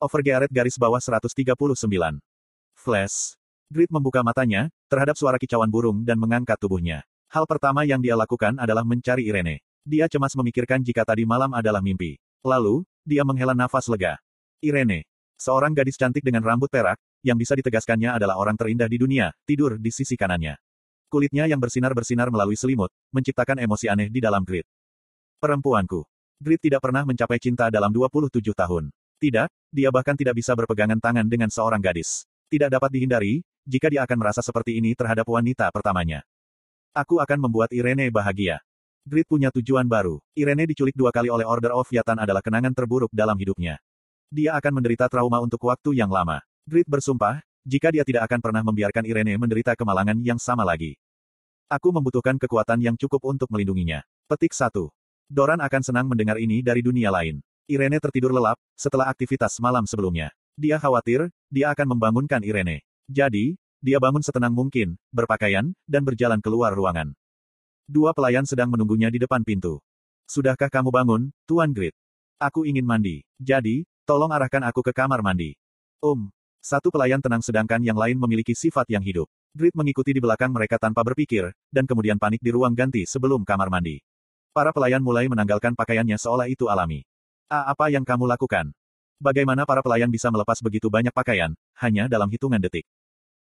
Overgearet garis bawah 139. Flash. Grid membuka matanya, terhadap suara kicauan burung dan mengangkat tubuhnya. Hal pertama yang dia lakukan adalah mencari Irene. Dia cemas memikirkan jika tadi malam adalah mimpi. Lalu, dia menghela nafas lega. Irene. Seorang gadis cantik dengan rambut perak, yang bisa ditegaskannya adalah orang terindah di dunia, tidur di sisi kanannya. Kulitnya yang bersinar-bersinar melalui selimut, menciptakan emosi aneh di dalam Grid. Perempuanku. Grid tidak pernah mencapai cinta dalam 27 tahun. Tidak, dia bahkan tidak bisa berpegangan tangan dengan seorang gadis. Tidak dapat dihindari, jika dia akan merasa seperti ini terhadap wanita pertamanya. Aku akan membuat Irene bahagia. Grid punya tujuan baru. Irene diculik dua kali oleh Order of Yatan adalah kenangan terburuk dalam hidupnya. Dia akan menderita trauma untuk waktu yang lama. Grid bersumpah, jika dia tidak akan pernah membiarkan Irene menderita kemalangan yang sama lagi. Aku membutuhkan kekuatan yang cukup untuk melindunginya. Petik 1. Doran akan senang mendengar ini dari dunia lain. Irene tertidur lelap, setelah aktivitas malam sebelumnya. Dia khawatir, dia akan membangunkan Irene. Jadi, dia bangun setenang mungkin, berpakaian, dan berjalan keluar ruangan. Dua pelayan sedang menunggunya di depan pintu. Sudahkah kamu bangun, Tuan Grid? Aku ingin mandi. Jadi, tolong arahkan aku ke kamar mandi. Um. Satu pelayan tenang sedangkan yang lain memiliki sifat yang hidup. Grid mengikuti di belakang mereka tanpa berpikir, dan kemudian panik di ruang ganti sebelum kamar mandi. Para pelayan mulai menanggalkan pakaiannya seolah itu alami. Apa yang kamu lakukan? Bagaimana para pelayan bisa melepas begitu banyak pakaian, hanya dalam hitungan detik?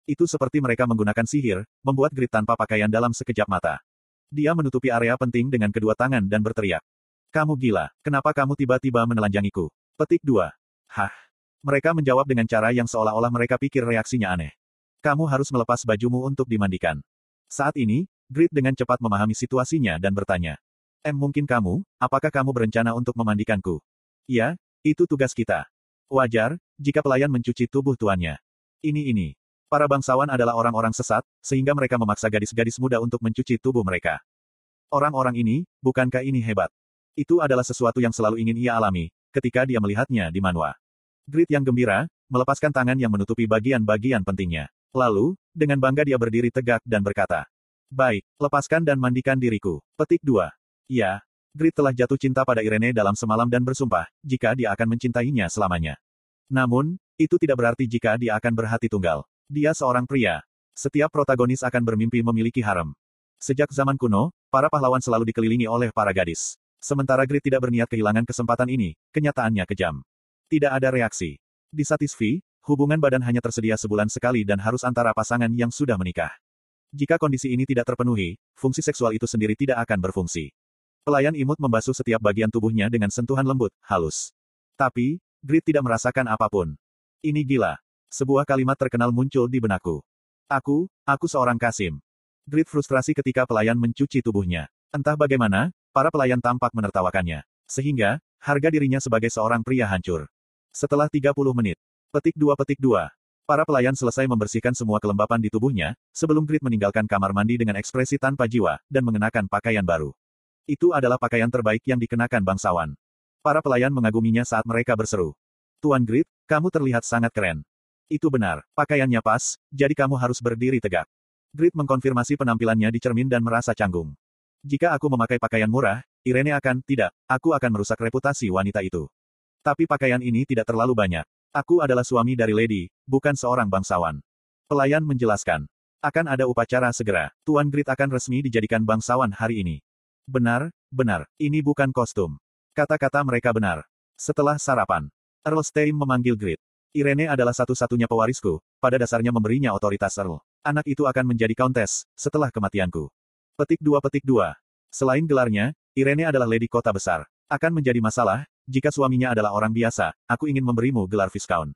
Itu seperti mereka menggunakan sihir, membuat Grid tanpa pakaian dalam sekejap mata. Dia menutupi area penting dengan kedua tangan dan berteriak. Kamu gila, kenapa kamu tiba-tiba menelanjangiku? Petik 2. Hah? Mereka menjawab dengan cara yang seolah-olah mereka pikir reaksinya aneh. Kamu harus melepas bajumu untuk dimandikan. Saat ini, Grid dengan cepat memahami situasinya dan bertanya. M mungkin kamu, apakah kamu berencana untuk memandikanku? Ya, itu tugas kita. Wajar, jika pelayan mencuci tubuh tuannya. Ini ini. Para bangsawan adalah orang-orang sesat, sehingga mereka memaksa gadis-gadis muda untuk mencuci tubuh mereka. Orang-orang ini, bukankah ini hebat? Itu adalah sesuatu yang selalu ingin ia alami, ketika dia melihatnya di manwa. Grit yang gembira, melepaskan tangan yang menutupi bagian-bagian pentingnya. Lalu, dengan bangga dia berdiri tegak dan berkata, Baik, lepaskan dan mandikan diriku. Petik 2. Ya, Grit telah jatuh cinta pada Irene dalam semalam dan bersumpah, jika dia akan mencintainya selamanya. Namun, itu tidak berarti jika dia akan berhati tunggal. Dia seorang pria. Setiap protagonis akan bermimpi memiliki harem. Sejak zaman kuno, para pahlawan selalu dikelilingi oleh para gadis. Sementara Grit tidak berniat kehilangan kesempatan ini, kenyataannya kejam. Tidak ada reaksi. Di Satisfi, hubungan badan hanya tersedia sebulan sekali dan harus antara pasangan yang sudah menikah. Jika kondisi ini tidak terpenuhi, fungsi seksual itu sendiri tidak akan berfungsi. Pelayan imut membasuh setiap bagian tubuhnya dengan sentuhan lembut, halus. Tapi, Grit tidak merasakan apa pun. Ini gila. Sebuah kalimat terkenal muncul di benakku. Aku, aku seorang Kasim. Grit frustrasi ketika pelayan mencuci tubuhnya. Entah bagaimana, para pelayan tampak menertawakannya. Sehingga, harga dirinya sebagai seorang pria hancur. Setelah 30 menit. Petik 2 petik 2. Para pelayan selesai membersihkan semua kelembapan di tubuhnya, sebelum Grit meninggalkan kamar mandi dengan ekspresi tanpa jiwa, dan mengenakan pakaian baru. Itu adalah pakaian terbaik yang dikenakan bangsawan. Para pelayan mengaguminya saat mereka berseru. Tuan Grit, kamu terlihat sangat keren. Itu benar, pakaiannya pas, jadi kamu harus berdiri tegak. Grit mengkonfirmasi penampilannya di cermin dan merasa canggung. Jika aku memakai pakaian murah, Irene akan, tidak, aku akan merusak reputasi wanita itu. Tapi pakaian ini tidak terlalu banyak. Aku adalah suami dari Lady, bukan seorang bangsawan. Pelayan menjelaskan. Akan ada upacara segera. Tuan Grit akan resmi dijadikan bangsawan hari ini. Benar, benar, ini bukan kostum. Kata-kata mereka benar. Setelah sarapan, Earl Stein memanggil Grit. Irene adalah satu-satunya pewarisku, pada dasarnya memberinya otoritas Earl. Anak itu akan menjadi countess, setelah kematianku. Petik 2 petik 2. Selain gelarnya, Irene adalah lady kota besar. Akan menjadi masalah, jika suaminya adalah orang biasa, aku ingin memberimu gelar Viscount.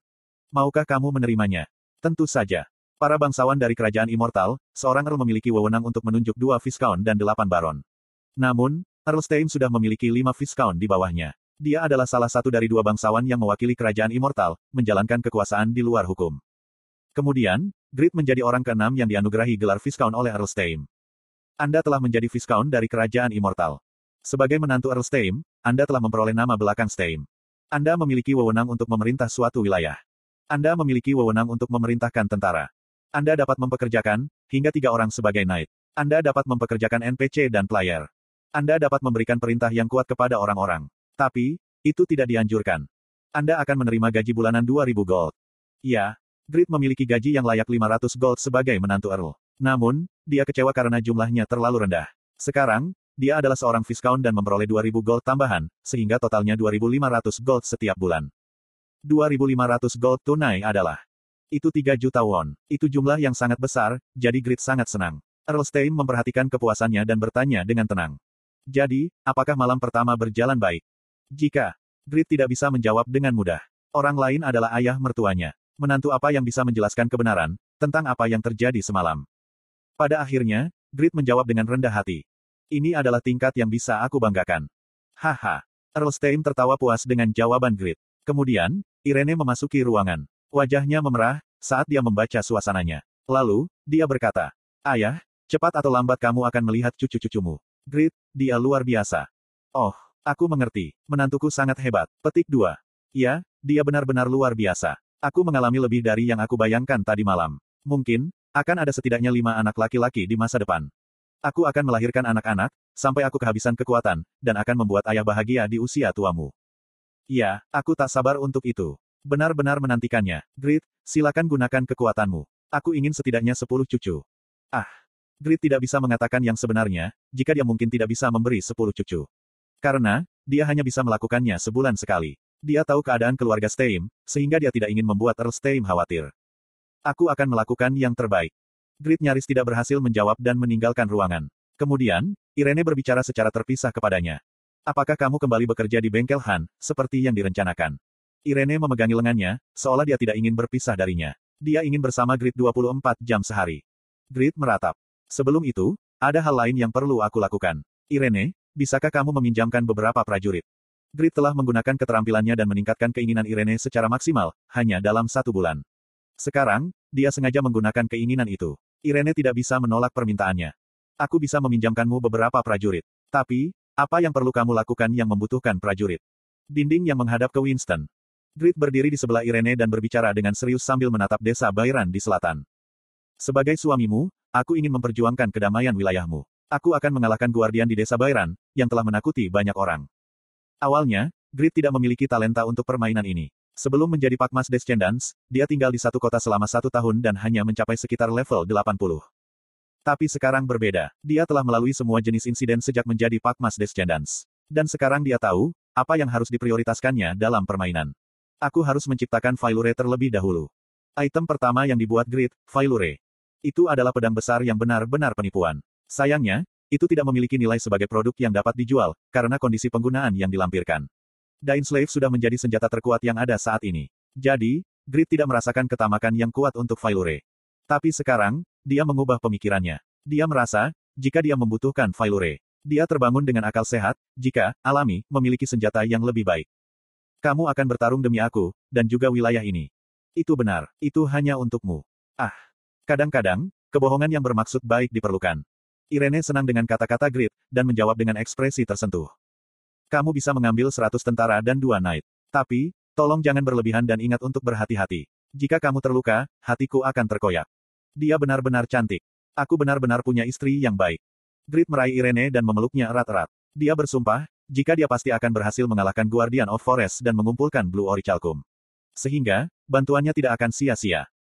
Maukah kamu menerimanya? Tentu saja. Para bangsawan dari kerajaan immortal, seorang Earl memiliki wewenang untuk menunjuk dua Viscount dan delapan Baron. Namun, Erlstein sudah memiliki lima Viscount di bawahnya. Dia adalah salah satu dari dua bangsawan yang mewakili kerajaan immortal, menjalankan kekuasaan di luar hukum. Kemudian, Grit menjadi orang keenam yang dianugerahi gelar Viscount oleh Erlstein. Anda telah menjadi Viscount dari kerajaan immortal. Sebagai menantu Erlstein, Anda telah memperoleh nama belakang Stein. Anda memiliki wewenang untuk memerintah suatu wilayah. Anda memiliki wewenang untuk memerintahkan tentara. Anda dapat mempekerjakan, hingga tiga orang sebagai knight. Anda dapat mempekerjakan NPC dan player. Anda dapat memberikan perintah yang kuat kepada orang-orang. Tapi, itu tidak dianjurkan. Anda akan menerima gaji bulanan 2000 gold. Ya, Grid memiliki gaji yang layak 500 gold sebagai menantu Earl. Namun, dia kecewa karena jumlahnya terlalu rendah. Sekarang, dia adalah seorang Viscount dan memperoleh 2000 gold tambahan, sehingga totalnya 2500 gold setiap bulan. 2500 gold tunai adalah itu 3 juta won. Itu jumlah yang sangat besar, jadi Grid sangat senang. Earl Stein memperhatikan kepuasannya dan bertanya dengan tenang. Jadi, apakah malam pertama berjalan baik? Jika Grid tidak bisa menjawab dengan mudah. Orang lain adalah ayah mertuanya. Menantu apa yang bisa menjelaskan kebenaran tentang apa yang terjadi semalam. Pada akhirnya, Grid menjawab dengan rendah hati. Ini adalah tingkat yang bisa aku banggakan. Haha. Earl Stein tertawa puas dengan jawaban Grid. Kemudian, Irene memasuki ruangan. Wajahnya memerah saat dia membaca suasananya. Lalu, dia berkata, Ayah, cepat atau lambat kamu akan melihat cucu-cucumu. Grit, dia luar biasa. Oh, aku mengerti. Menantuku sangat hebat. Petik 2. Ya, dia benar-benar luar biasa. Aku mengalami lebih dari yang aku bayangkan tadi malam. Mungkin, akan ada setidaknya lima anak laki-laki di masa depan. Aku akan melahirkan anak-anak, sampai aku kehabisan kekuatan, dan akan membuat ayah bahagia di usia tuamu. Ya, aku tak sabar untuk itu. Benar-benar menantikannya. Grit, silakan gunakan kekuatanmu. Aku ingin setidaknya sepuluh cucu. Ah. Grit tidak bisa mengatakan yang sebenarnya, jika dia mungkin tidak bisa memberi sepuluh cucu. Karena, dia hanya bisa melakukannya sebulan sekali. Dia tahu keadaan keluarga Steim, sehingga dia tidak ingin membuat Earl Steim khawatir. Aku akan melakukan yang terbaik. Grit nyaris tidak berhasil menjawab dan meninggalkan ruangan. Kemudian, Irene berbicara secara terpisah kepadanya. Apakah kamu kembali bekerja di bengkel Han, seperti yang direncanakan? Irene memegangi lengannya, seolah dia tidak ingin berpisah darinya. Dia ingin bersama Grid 24 jam sehari. Grid meratap. Sebelum itu, ada hal lain yang perlu aku lakukan. Irene, bisakah kamu meminjamkan beberapa prajurit? Grid telah menggunakan keterampilannya dan meningkatkan keinginan Irene secara maksimal, hanya dalam satu bulan. Sekarang, dia sengaja menggunakan keinginan itu. Irene tidak bisa menolak permintaannya. Aku bisa meminjamkanmu beberapa prajurit. Tapi, apa yang perlu kamu lakukan yang membutuhkan prajurit? Dinding yang menghadap ke Winston. Grit berdiri di sebelah Irene dan berbicara dengan serius sambil menatap desa Bayran di selatan. Sebagai suamimu, aku ingin memperjuangkan kedamaian wilayahmu. Aku akan mengalahkan guardian di desa Bayran, yang telah menakuti banyak orang. Awalnya, Grit tidak memiliki talenta untuk permainan ini. Sebelum menjadi Pakmas Descendants, dia tinggal di satu kota selama satu tahun dan hanya mencapai sekitar level 80. Tapi sekarang berbeda. Dia telah melalui semua jenis insiden sejak menjadi Pakmas Descendants. Dan sekarang dia tahu, apa yang harus diprioritaskannya dalam permainan. Aku harus menciptakan Failure terlebih dahulu. Item pertama yang dibuat Grid, Failure. Itu adalah pedang besar yang benar-benar penipuan. Sayangnya, itu tidak memiliki nilai sebagai produk yang dapat dijual, karena kondisi penggunaan yang dilampirkan. Dain Slave sudah menjadi senjata terkuat yang ada saat ini. Jadi, Grid tidak merasakan ketamakan yang kuat untuk Failure. Tapi sekarang, dia mengubah pemikirannya. Dia merasa, jika dia membutuhkan Failure, dia terbangun dengan akal sehat, jika, alami, memiliki senjata yang lebih baik. Kamu akan bertarung demi aku, dan juga wilayah ini. Itu benar, itu hanya untukmu. Ah. Kadang-kadang, kebohongan yang bermaksud baik diperlukan. Irene senang dengan kata-kata grit, dan menjawab dengan ekspresi tersentuh. Kamu bisa mengambil seratus tentara dan dua knight. Tapi, tolong jangan berlebihan dan ingat untuk berhati-hati. Jika kamu terluka, hatiku akan terkoyak. Dia benar-benar cantik. Aku benar-benar punya istri yang baik. Grit meraih Irene dan memeluknya erat-erat. Dia bersumpah, jika dia pasti akan berhasil mengalahkan Guardian of Forest dan mengumpulkan Blue Orichalcum. Sehingga, bantuannya tidak akan sia-sia.